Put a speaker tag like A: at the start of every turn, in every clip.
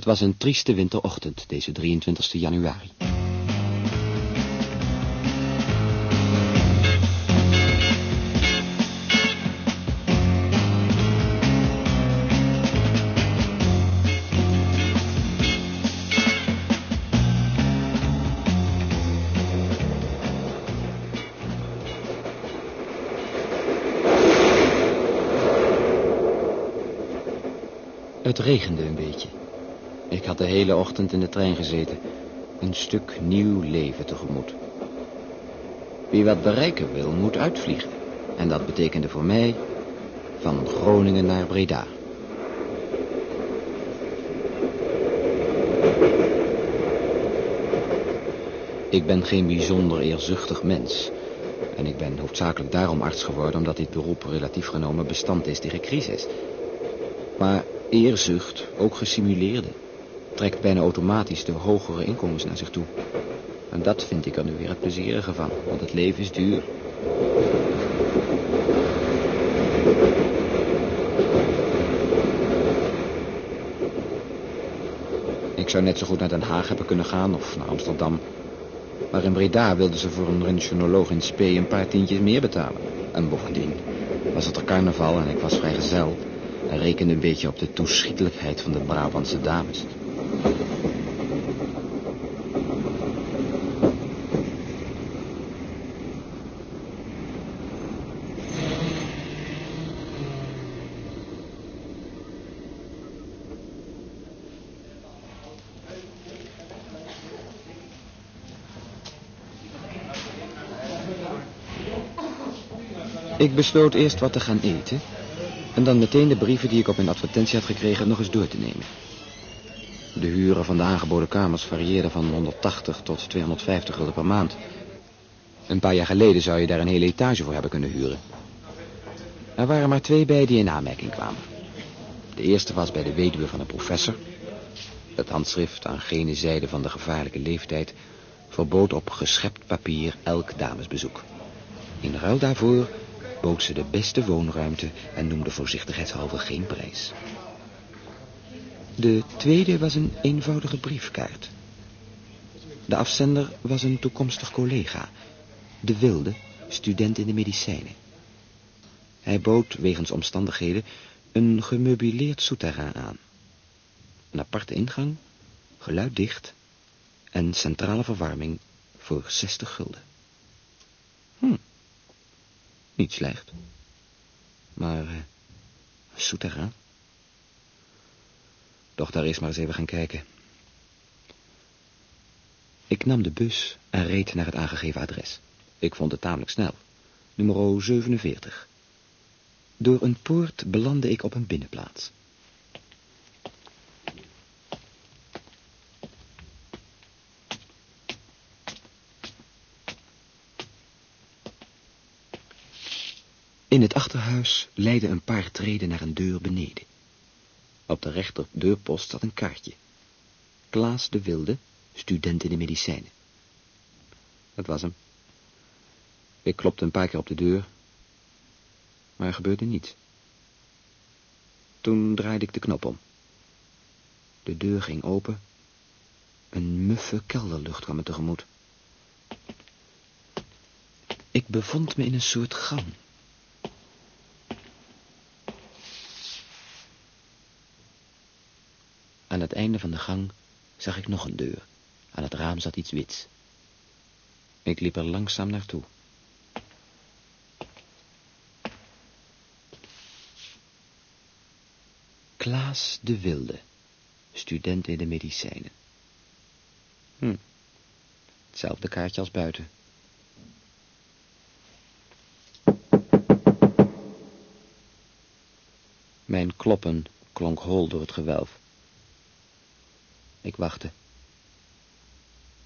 A: Het was een trieste winterochtend, deze 23 januari. Het regende een beetje. Ik had de hele ochtend in de trein gezeten. Een stuk nieuw leven tegemoet. Wie wat bereiken wil, moet uitvliegen. En dat betekende voor mij van Groningen naar Breda. Ik ben geen bijzonder eerzuchtig mens. En ik ben hoofdzakelijk daarom arts geworden... omdat dit beroep relatief genomen bestand is tegen crisis. Maar eerzucht, ook gesimuleerde, trekt bijna automatisch de hogere inkomens naar zich toe. En dat vind ik er nu weer het plezierige van, want het leven is duur. Ik zou net zo goed naar Den Haag hebben kunnen gaan of naar Amsterdam. Maar in Breda wilden ze voor een röntgenoloog in Spee een paar tientjes meer betalen. En bovendien was het er carnaval en ik was vrijgezel en rekende een beetje op de toeschietelijkheid van de Brabantse dames. Ik besloot eerst wat te gaan eten... en dan meteen de brieven die ik op mijn advertentie had gekregen nog eens door te nemen. De huren van de aangeboden kamers varieerden van 180 tot 250 gulden per maand. Een paar jaar geleden zou je daar een hele etage voor hebben kunnen huren. Er waren maar twee bij die in aanmerking kwamen. De eerste was bij de weduwe van een professor. Het handschrift aan gene zijde van de gevaarlijke leeftijd... verbood op geschept papier elk damesbezoek. In ruil daarvoor bood ze de beste woonruimte en noemde voorzichtigheidshalve geen prijs. De tweede was een eenvoudige briefkaart. De afzender was een toekomstig collega, de Wilde, student in de medicijnen. Hij bood, wegens omstandigheden, een gemeubileerd souterrain aan. Een aparte ingang, geluiddicht en centrale verwarming voor 60 gulden. Hm. Niet slecht. Maar, uh, souterrain? Doch daar is maar eens even gaan kijken. Ik nam de bus en reed naar het aangegeven adres. Ik vond het tamelijk snel. Nummer 47. Door een poort belandde ik op een binnenplaats. In het achterhuis leidden een paar treden naar een deur beneden. Op de rechter deurpost zat een kaartje. Klaas de Wilde, student in de medicijnen. Dat was hem. Ik klopte een paar keer op de deur, maar er gebeurde niets. Toen draaide ik de knop om. De deur ging open. Een muffe kelderlucht kwam me tegemoet. Ik bevond me in een soort gang. Aan het einde van de gang zag ik nog een deur. Aan het raam zat iets wits. Ik liep er langzaam naartoe. Klaas de Wilde, student in de medicijnen. Hm, hetzelfde kaartje als buiten. Mijn kloppen klonk hol door het gewelf. Ik wachtte.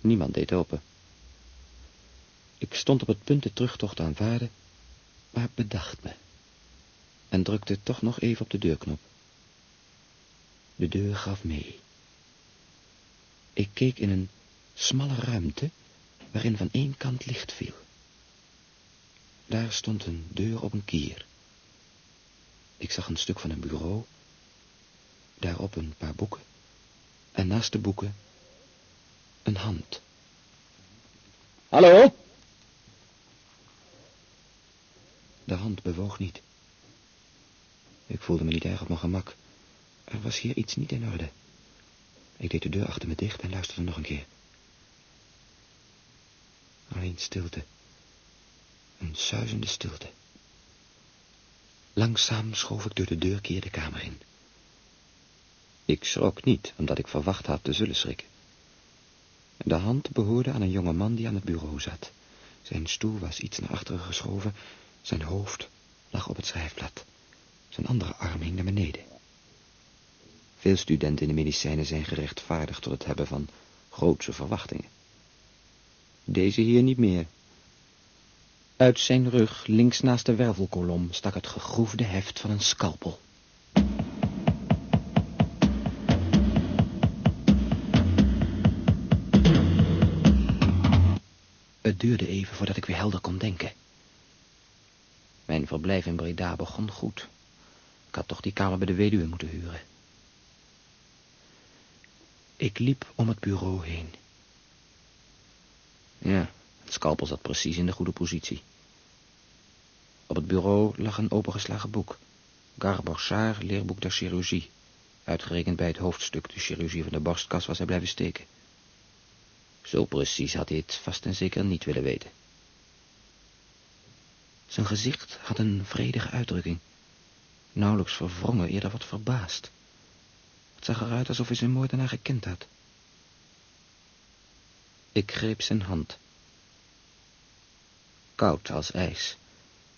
A: Niemand deed open. Ik stond op het punt de terugtocht te aanvaarden, maar bedacht me. En drukte toch nog even op de deurknop. De deur gaf mee. Ik keek in een smalle ruimte, waarin van één kant licht viel. Daar stond een deur op een kier. Ik zag een stuk van een bureau, daarop een paar boeken En naast de boeken een hand.
B: Hallo?
A: De hand bewoog niet. Ik voelde me niet erg op mijn gemak. Er was hier iets niet in orde. Ik deed de deur achter me dicht en luisterde nog een keer. Alleen stilte. Een suizende stilte. Langzaam schoof ik door de deurkeer de kamer in. Ik schrok niet, omdat ik verwacht had te zullen schrikken. De hand behoorde aan een jonge man die aan het bureau zat. Zijn stoel was iets naar achteren geschoven. Zijn hoofd lag op het schrijfblad. Zijn andere arm hing naar beneden. Veel studenten in de medicijnen zijn gerechtvaardigd tot het hebben van grootse verwachtingen. Deze hier niet meer. Uit zijn rug, links naast de wervelkolom, stak het gegroefde heft van een scalpel. Het duurde even voordat ik weer helder kon denken. Mijn verblijf in Breda begon goed. Ik had toch die kamer bij de weduwe moeten huren. Ik liep om het bureau heen. Ja, het scalpel zat precies in de goede positie. Op het bureau lag een opengeslagen boek. Garbochard, leerboek der chirurgie. Uitgerekend bij het hoofdstuk de chirurgie van de borstkas was hij blijven steken. Zo precies had hij het vast en zeker niet willen weten. Zijn gezicht had een vredige uitdrukking. Nauwelijks verwrongen, eerder wat verbaasd. Het zag eruit alsof hij zijn moordenaar gekend had. Ik greep zijn hand. Koud als ijs.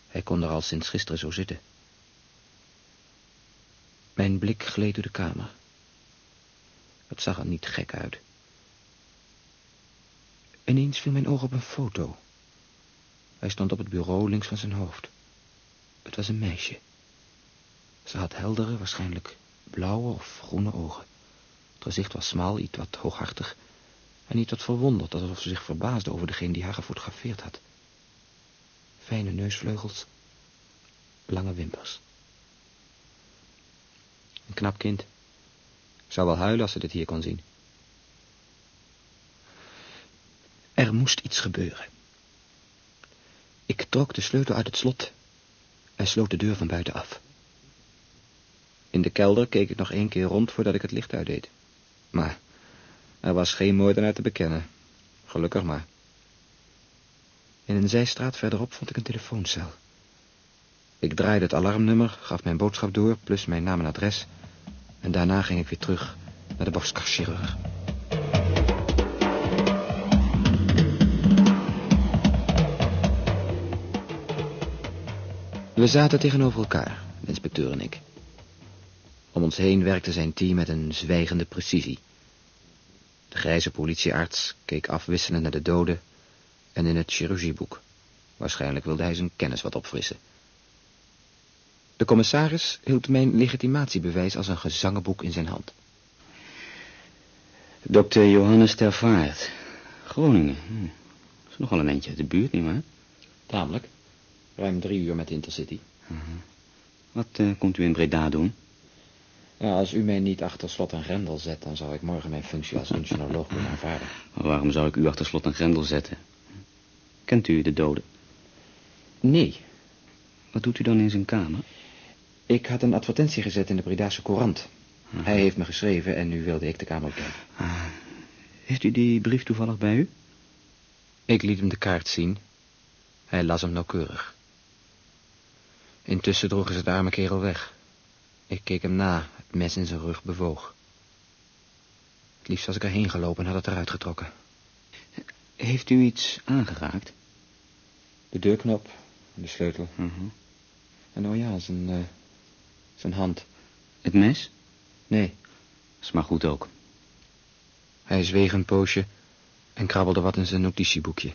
A: Hij kon er al sinds gisteren zo zitten. Mijn blik gleed door de kamer. Het zag er niet gek uit. Ineens viel mijn oog op een foto. Hij stond op het bureau links van zijn hoofd. Het was een meisje. Ze had heldere, waarschijnlijk blauwe of groene ogen. Het gezicht was smal, iets wat hooghartig... en iets wat verwonderd, alsof ze zich verbaasde over degene die haar gefotografeerd had. Fijne neusvleugels, lange wimpers. Een knap kind. Zou wel huilen als ze dit hier kon zien. Er moest iets gebeuren. Ik trok de sleutel uit het slot en sloot de deur van buiten af. In de kelder keek ik nog één keer rond voordat ik het licht uitdeed. Maar er was geen moordenaar te bekennen. Gelukkig maar. In een zijstraat verderop vond ik een telefooncel. Ik draaide het alarmnummer, gaf mijn boodschap door, plus mijn naam en adres... en daarna ging ik weer terug naar de borstkaschirurg. We zaten tegenover elkaar, de inspecteur en ik. Om ons heen werkte zijn team met een zwijgende precisie. De grijze politiearts keek afwisselend naar de doden en in het chirurgieboek. Waarschijnlijk wilde hij zijn kennis wat opfrissen. De commissaris hield mijn legitimatiebewijs als een gezangenboek in zijn hand.
B: Dokter Johannes Tervaart, Groningen. Hm. Dat is nogal een eindje uit de buurt, nietwaar?
A: Tamelijk. Ruim drie uur met Intercity.
B: Uh Wat uh, komt u in Breda doen?
A: Als u mij niet achter slot en grendel zet... dan zou ik morgen mijn functie als functionoloog kunnen aanvaarden.
B: Maar waarom zou ik u achter slot en grendel zetten? Kent u de dode?
A: Nee.
B: Wat doet u dan in zijn kamer?
A: Ik had een advertentie gezet in de Bredase Courant. Uh Hij heeft me geschreven en nu wilde ik de kamer bekijken.
B: Ah. Heeft u die brief toevallig bij u?
A: Ik liet hem de kaart zien. Hij las hem nauwkeurig. Intussen droegen ze de arme kerel weg. Ik keek hem na, het mes in zijn rug bewoog. Het liefst was ik erheen gelopen en had het eruit getrokken.
B: Heeft u iets aangeraakt?
A: De deurknop de sleutel.
B: Uh -huh.
A: En oh ja, zijn, uh, zijn hand.
B: Het mes?
A: Nee.
B: Is maar goed ook.
A: Hij zweeg een poosje en krabbelde wat in zijn notitieboekje.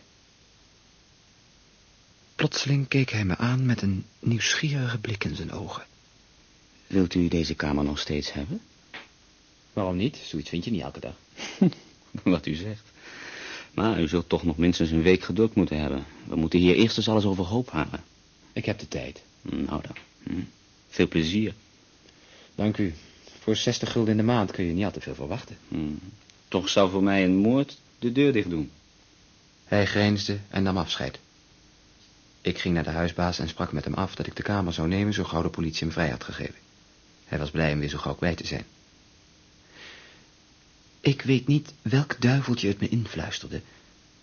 A: Plotseling keek hij me aan met een nieuwsgierige blik in zijn ogen.
B: Wilt u deze kamer nog steeds hebben?
A: Waarom niet? Zoiets vind je niet elke dag.
B: Wat u zegt. Maar u zult toch nog minstens een week geduld moeten hebben. We moeten hier eerst eens alles overhoop halen.
A: Ik heb de tijd.
B: Nou dan. Hm. Veel plezier.
A: Dank u. Voor 60 gulden in de maand kun je niet al te veel verwachten.
B: Hmm. Toch zou voor mij een moord de deur dicht doen.
A: Hij grijnsde en nam afscheid. Ik ging naar de huisbaas en sprak met hem af dat ik de kamer zou nemen zo gauw de politie hem vrij had gegeven. Hij was blij om weer zo gauw kwijt te zijn. Ik weet niet welk duiveltje het me influisterde,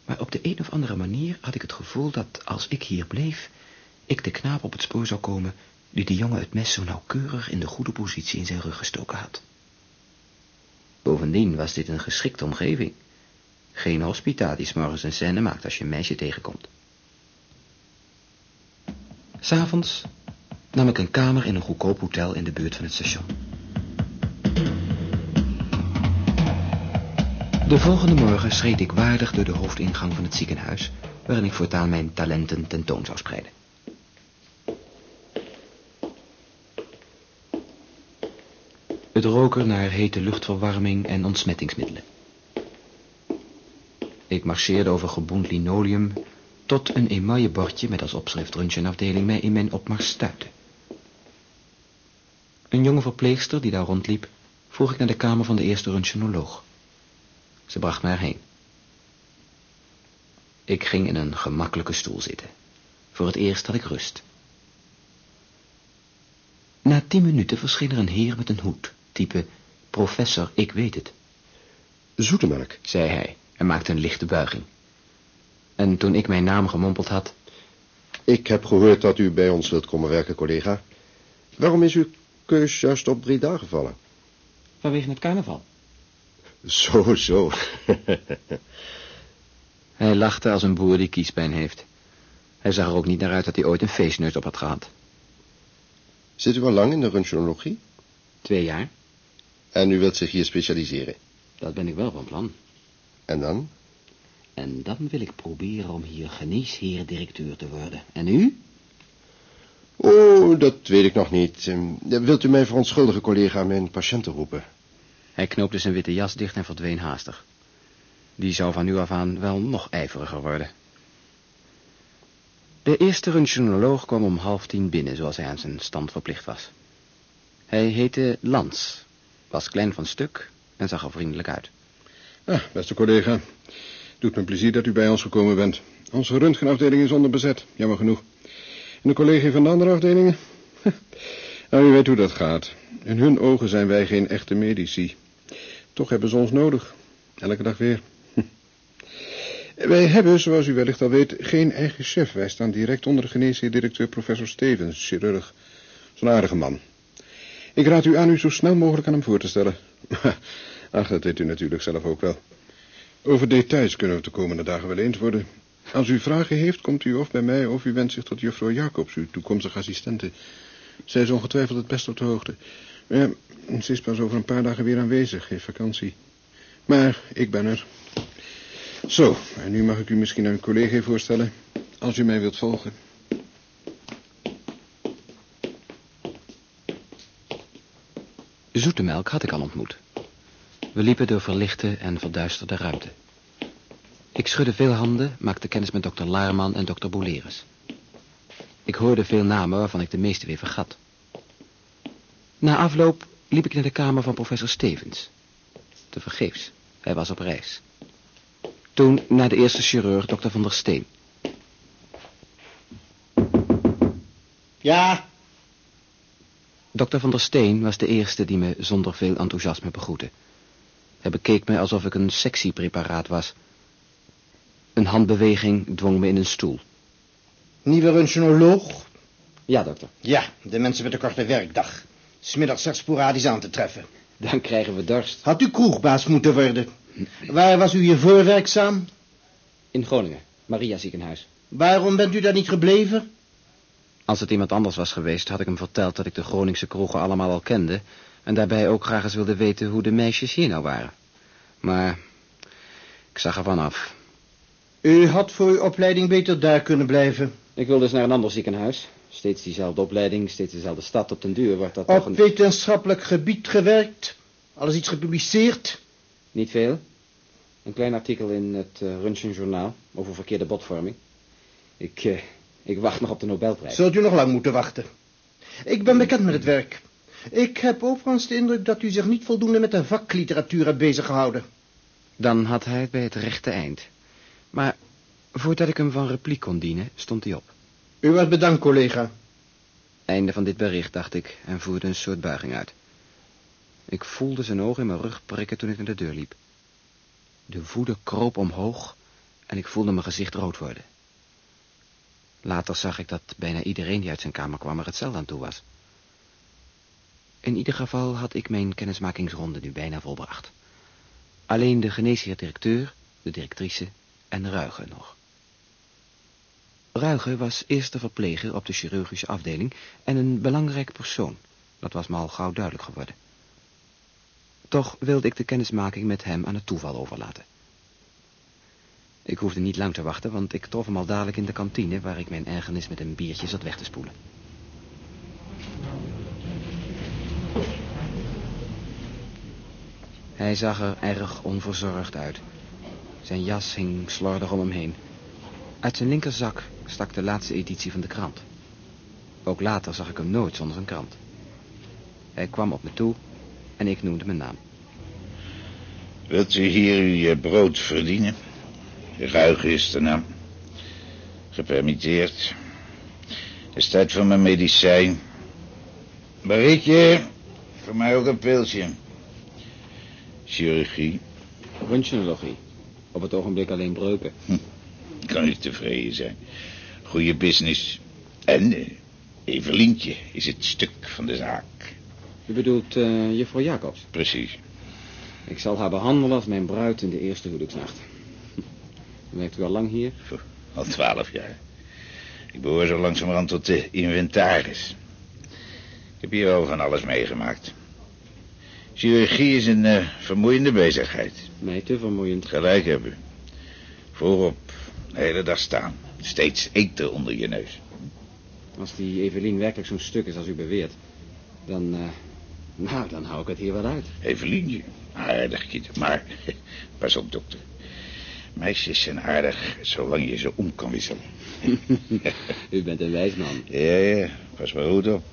A: maar op de een of andere manier had ik het gevoel dat als ik hier bleef, ik de knaap op het spoor zou komen die de jongen het mes zo nauwkeurig in de goede positie in zijn rug gestoken had. Bovendien was dit een geschikte omgeving. Geen hospita die s'morgens een scène maakt als je een meisje tegenkomt. S'avonds nam ik een kamer in een goedkoop hotel in de buurt van het station. De volgende morgen schreed ik waardig door de hoofdingang van het ziekenhuis... waarin ik voortaan mijn talenten tentoon zou spreiden. Het rook er naar hete luchtverwarming en ontsmettingsmiddelen. Ik marcheerde over geboend linoleum... tot een emaille bordje met als opschrift röntgenafdeling mij in mijn opmars stuitte. Een jonge verpleegster die daar rondliep... vroeg ik naar de kamer van de eerste röntgenoloog. Ze bracht mij erheen. Ik ging in een gemakkelijke stoel zitten. Voor het eerst had ik rust. Na tien minuten verscheen er een heer met een hoed, type professor, ik weet het.
C: Zoetemelk,
A: zei hij en maakte een lichte buiging. En toen ik mijn naam gemompeld had...
C: Ik heb gehoord dat u bij ons wilt komen werken, collega. Waarom is uw keus juist op Breda gevallen?
A: Vanwege het carnaval.
C: Zo, zo.
A: hij lachte als een boer die kiespijn heeft. Hij zag er ook niet naar uit dat hij ooit een feestneus op had gehad.
C: Zit u al lang in de röntgenologie?
A: Twee jaar.
C: En u wilt zich hier specialiseren?
A: Dat ben ik wel van plan.
C: En dan?
A: En dan wil ik proberen om hier geneesheer-directeur te worden. En u?
C: Oh, dat weet ik nog niet. Ehm, wilt u mij verontschuldigen, collega, mijn patiënten roepen?
A: Hij knoopte zijn witte jas dicht en verdween haastig. Die zou van nu af aan wel nog ijveriger worden. De eerste röntgenoloog kwam om half tien binnen, zoals hij aan zijn stand verplicht was. Hij heette Lans, was klein van stuk en zag er vriendelijk uit.
D: Ah, beste collega, doet me plezier dat u bij ons gekomen bent. Onze röntgenafdeling is onderbezet, jammer genoeg. En de collega van de andere afdelingen? nou, u weet hoe dat gaat. In hun ogen zijn wij geen echte medici. Toch hebben ze ons nodig. Elke dag weer. Wij hebben, zoals u wellicht al weet, geen eigen chef. Wij staan direct onder de geneesheer-directeur professor Stevens, chirurg. Zo'n aardige man. Ik raad u aan u zo snel mogelijk aan hem voor te stellen. Ach, dat weet u natuurlijk zelf ook wel. Over details kunnen we de komende dagen wel eens worden. Als u vragen heeft, komt u of bij mij of u wendt zich tot juffrouw Jacobs, uw toekomstige assistente. Zij is ongetwijfeld het best op de hoogte. Ja, ze is pas over een paar dagen weer aanwezig, heeft vakantie. Maar ik ben er. Zo, en nu mag ik u misschien uw collega voorstellen, als u mij wilt volgen.
A: Zoetemelk had ik al ontmoet. We liepen door verlichte en verduisterde ruimte. Ik schudde veel handen, maakte kennis met dokter Laarman en dokter Boleris. Ik hoorde veel namen waarvan ik de meeste weer vergat. Na afloop liep ik naar de kamer van professor Stevens. Te vergeefs, hij was op reis. Toen naar de eerste chirurg, dokter van der Steen.
E: Ja?
A: Dokter van der Steen was de eerste die me zonder veel enthousiasme begroette. Hij bekeek mij alsof ik een sectiepreparaat was. Een handbeweging dwong me in een stoel.
E: Nieuwe röntgenoloog?
A: Ja, dokter.
E: Ja, de mensen met een korte werkdag. Smiddags slechts sporadisch aan te treffen.
A: Dan krijgen we dorst.
E: Had u kroegbaas moeten worden. Waar was u hiervoor werkzaam?
A: In Groningen, Maria ziekenhuis.
E: Waarom bent u daar niet gebleven?
A: Als het iemand anders was geweest, had ik hem verteld dat ik de Groningse kroegen allemaal al kende... en daarbij ook graag eens wilde weten hoe de meisjes hier nou waren. Maar ik zag ervan af.
E: U had voor uw opleiding beter daar kunnen blijven.
A: Ik wilde dus naar een ander ziekenhuis. Steeds diezelfde opleiding, steeds dezelfde stad. Op den duur wordt dat
E: Op
A: toch een...
E: wetenschappelijk gebied gewerkt. Alles iets gepubliceerd.
A: Niet veel. Een klein artikel in het uh, Röntgenjournaal over verkeerde botvorming. Ik, eh, ik wacht nog op de Nobelprijs.
E: Zult u nog lang moeten wachten. Ik ben bekend met het werk. Ik heb overigens de indruk dat u zich niet voldoende met de vakliteratuur hebt bezig gehouden.
A: Dan had hij het bij het rechte eind. Maar voordat ik hem van repliek kon dienen, stond hij op.
E: U werd bedankt, collega.
A: Einde van dit bericht, dacht ik, en voerde een soort buiging uit. Ik voelde zijn ogen in mijn rug prikken toen ik naar de deur liep. De woede kroop omhoog en ik voelde mijn gezicht rood worden. Later zag ik dat bijna iedereen die uit zijn kamer kwam er hetzelfde aan toe was. In ieder geval had ik mijn kennismakingsronde nu bijna volbracht. Alleen de geneesheer-directeur, de directrice en Ruige nog. Ruige was eerste verpleger op de chirurgische afdeling en een belangrijke persoon. Dat was me al gauw duidelijk geworden. Toch wilde ik de kennismaking met hem aan het toeval overlaten. Ik hoefde niet lang te wachten, want ik trof hem al dadelijk in de kantine... waar ik mijn ergernis met een biertje zat weg te spoelen. Hij zag er erg onverzorgd uit. Zijn jas hing slordig om hem heen. Uit zijn linkerzak stak de laatste editie van de krant. Ook later zag ik hem nooit zonder zijn krant. Hij kwam op me toe en ik noemde mijn naam.
F: Wilt u hier uw brood verdienen? Ruig is de naam. Gepermitteerd. Is tijd voor mijn medicijn. Barietje, voor mij ook een pilsje. Chirurgie,
A: Röntgenologie. Op het ogenblik alleen breuken.
F: kan u tevreden zijn. Goede business. En eh, Evelientje is het stuk van de zaak.
A: U bedoelt uh, juffrouw Jacobs?
F: Precies.
A: Ik zal haar behandelen als mijn bruid in de eerste huwelijksnacht. Werkt u al lang hier?
F: Al twaalf jaar. Ik behoor zo langzamerhand tot de inventaris. Ik heb hier al van alles meegemaakt. Chirurgie is een eh, vermoeiende bezigheid.
A: Mij te vermoeiend.
F: Gelijk heb u. Voorop, de hele dag staan. Steeds eten onder je neus.
A: Als die Evelien werkelijk zo'n stuk is als u beweert... dan... eh, nou, dan hou ik het hier wel uit.
F: Evelientje, aardig kind. Maar, pas op dokter. Meisjes zijn aardig zolang je ze om kan wisselen.
A: u bent een wijs man.
F: Ja, ja, pas maar goed op.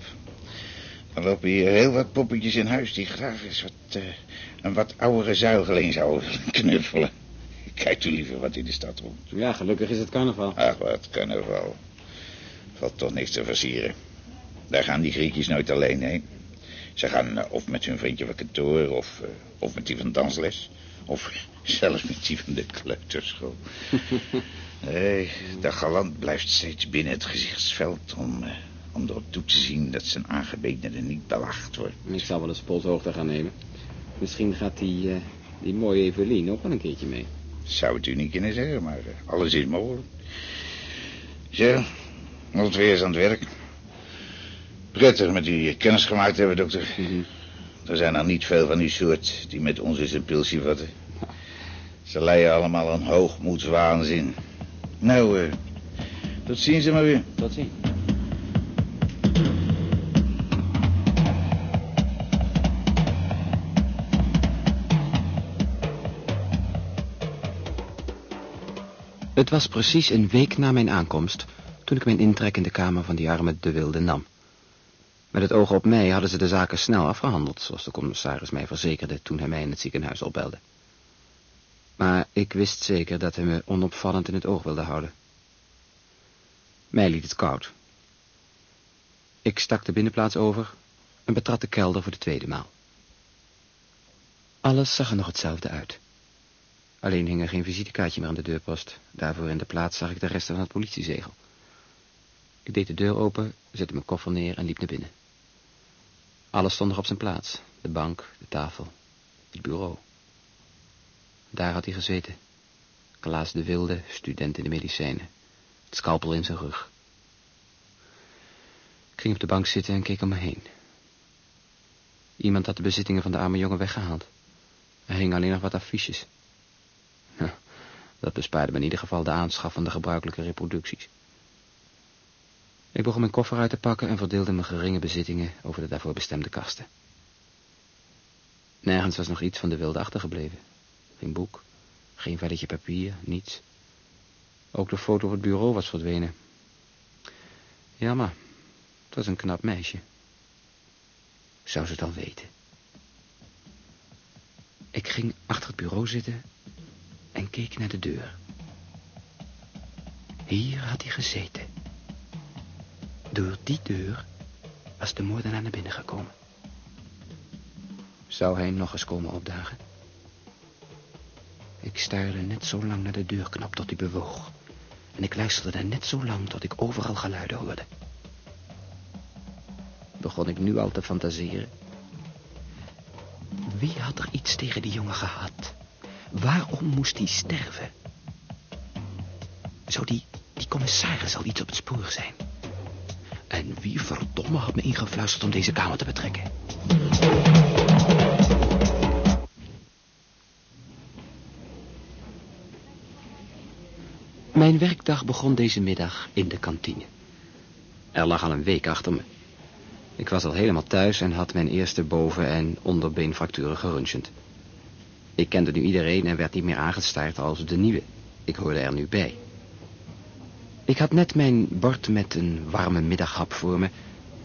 F: Er lopen hier heel wat poppetjes in huis die graag eens wat, eh, een wat oudere zuigeling zouden knuffelen. Kijkt u liever wat in de stad rond.
A: Ja, gelukkig is het carnaval.
F: Ach, wat carnaval. Valt toch niks te versieren. Daar gaan die Griekjes nooit alleen heen. Ze gaan eh, of met hun vriendje van kantoor, of, eh, of met die van dansles. Of zelfs met die van de kleuterschool. nee, de galant blijft steeds binnen het gezichtsveld om, om erop toe te zien dat zijn aangebedene niet belacht wordt.
A: Ik zal wel eens polshoogte gaan nemen. Misschien gaat die, eh, die mooie Evelien ook wel een keertje mee.
F: Zou het u niet kunnen zeggen, maar eh, alles is mogelijk. Zo, we weer eens aan het werk. Prettig met u kennis gemaakt hebben, dokter.
A: Mhm.
F: Er zijn er niet veel van uw soort die met ons eens een pilsje vatten. Ze leiden allemaal aan hoogmoedswaanzin. Nou, eh, tot ziens maar weer.
A: Tot ziens. Het was precies een week na mijn aankomst... toen ik mijn intrek in de kamer van die arme de Wilde nam. Met het oog op mij hadden ze de zaken snel afgehandeld... zoals de commissaris mij verzekerde toen hij mij in het ziekenhuis opbelde. Maar ik wist zeker dat hij me onopvallend in het oog wilde houden. Mij liet het koud. Ik stak de binnenplaats over en betrad de kelder voor de tweede maal. Alles zag er nog hetzelfde uit. Alleen hing er geen visitekaartje meer aan de deurpost. Daarvoor in de plaats zag ik de resten van het politiezegel. Ik deed de deur open, zette mijn koffer neer en liep naar binnen. Alles stond nog op zijn plaats. De bank, de tafel, het bureau. Daar had hij gezeten. Klaas de Wilde, student in de medicijnen. Het scalpel in zijn rug. Ik ging op de bank zitten en keek om me heen. Iemand had de bezittingen van de arme jongen weggehaald. Er hingen alleen nog wat affiches. Dat bespaarde me in ieder geval de aanschaf van de gebruikelijke reproducties. Ik begon mijn koffer uit te pakken en verdeelde mijn geringe bezittingen over de daarvoor bestemde kasten. Nergens was nog iets van de wilde achtergebleven. Geen boek, geen velletje papier, niets. Ook de foto op het bureau was verdwenen. Ja, maar het was een knap meisje. Zou ze het al weten? Ik ging achter het bureau zitten en keek naar de deur. Hier had hij gezeten. Door die deur was de moordenaar naar binnen gekomen. Zou hij nog eens komen opdagen? Ik staarde net zo lang naar de deurknop tot hij bewoog. En ik luisterde net zo lang tot ik overal geluiden hoorde. Begon ik nu al te fantaseren? Wie had er iets tegen die jongen gehad? Waarom moest hij sterven? Zou die, die commissaris al iets op het spoor zijn? En wie verdomme had me ingefluisterd om deze kamer te betrekken? Mijn werkdag begon deze middag in de kantine. Er lag al een week achter me. Ik was al helemaal thuis en had mijn eerste boven- en onderbeenfracturen geröntgend. Ik kende nu iedereen en werd niet meer aangestaard als de nieuwe. Ik hoorde er nu bij. Ik had net mijn bord met een warme middaghap voor me...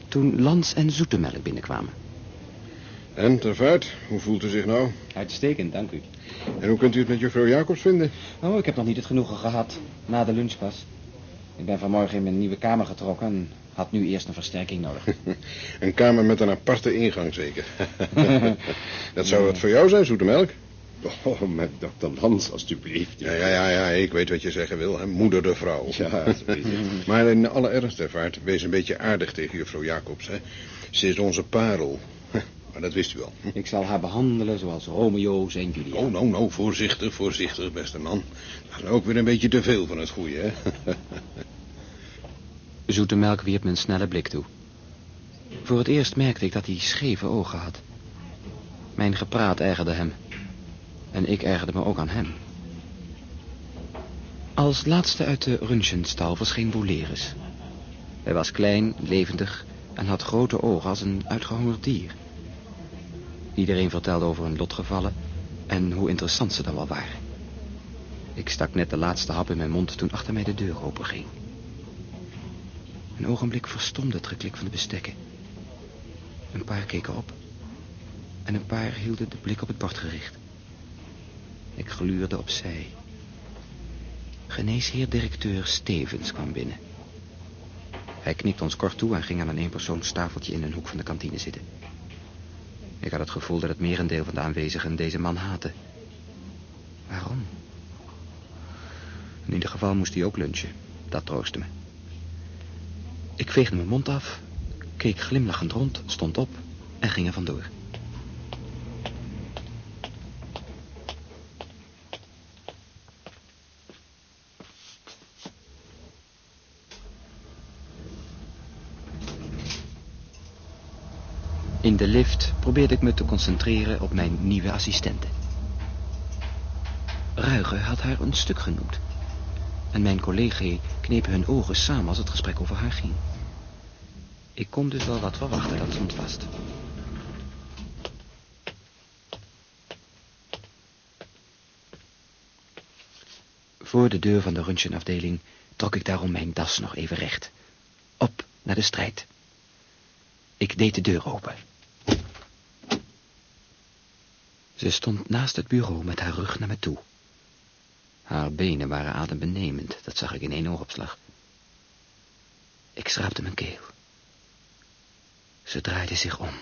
A: toen Lans en Zoetemelk binnenkwamen.
D: En, Tervaart, hoe voelt u zich nou?
A: Uitstekend, dank u.
D: En hoe kunt u het met juffrouw Jacobs vinden?
A: Oh, ik heb nog niet het genoegen gehad. Na de lunch pas. Ik ben vanmorgen in mijn nieuwe kamer getrokken... en had nu eerst een versterking nodig.
D: Een kamer met een aparte ingang, zeker. Dat zou wat voor jou zijn, zoete melk.
C: Oh, met dokter Lans, alstublieft.
D: Ja, ja, ja, ja, ik weet wat je zeggen wil. Hè? Moeder de vrouw.
C: Ja.
D: Maar in alle ernst, Tervaart, wees een beetje aardig tegen juffrouw Jacobs. Hè? Ze is onze parel. Maar dat wist u al.
A: Ik zal haar behandelen zoals Romeo zijn Julia.
D: Oh, nou, nou, voorzichtig, voorzichtig, beste man. Dat is ook weer een beetje te veel van het goede, hè?
A: Zoete melk wierp me een snelle blik toe. Voor het eerst merkte ik dat hij scheve ogen had. Mijn gepraat ergerde hem. En ik ergerde me ook aan hem. Als laatste uit de röntgenstal verscheen Boleris. Hij was klein, levendig en had grote ogen als een uitgehongerd dier. Iedereen vertelde over hun lotgevallen en hoe interessant ze dan wel waren. Ik stak net de laatste hap in mijn mond toen achter mij de deur openging. Een ogenblik verstomde het geklik van de bestekken. Een paar keken op. En een paar hielden de blik op het bord gericht. Ik gluurde opzij. Geneesheer-directeur Stevens kwam binnen. Hij knikte ons kort toe en ging aan een eenpersoonstafeltje in een hoek van de kantine zitten. Ik had het gevoel dat het merendeel van de aanwezigen deze man haatte. Waarom? In ieder geval moest hij ook lunchen. Dat troostte me. Ik veegde mijn mond af, keek glimlachend rond, stond op en ging er vandoor. In de lift probeerde ik me te concentreren op mijn nieuwe assistente. Ruiger had haar een stuk genoemd. En mijn collega knepen hun ogen samen als het gesprek over haar ging. Ik kon dus wel wat verwachten, dat stond vast. Voor de deur van de röntgenafdeling trok ik daarom mijn das nog even recht. Op naar de strijd. Ik deed de deur open. Ze stond naast het bureau met haar rug naar me toe. Haar benen waren adembenemend, dat zag ik in één oogopslag. Ik schraapte mijn keel. Ze draaide zich om.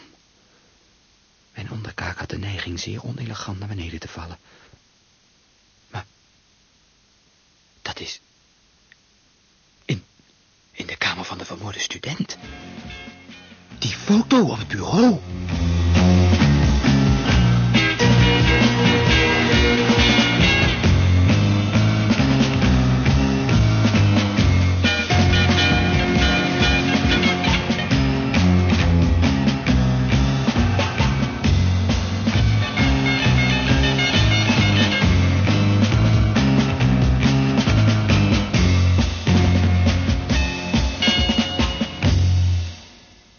A: Mijn onderkaak had de neiging zeer onelegant naar beneden te vallen. Maar, dat is... In, in de kamer van de vermoorde student. Die foto op het bureau.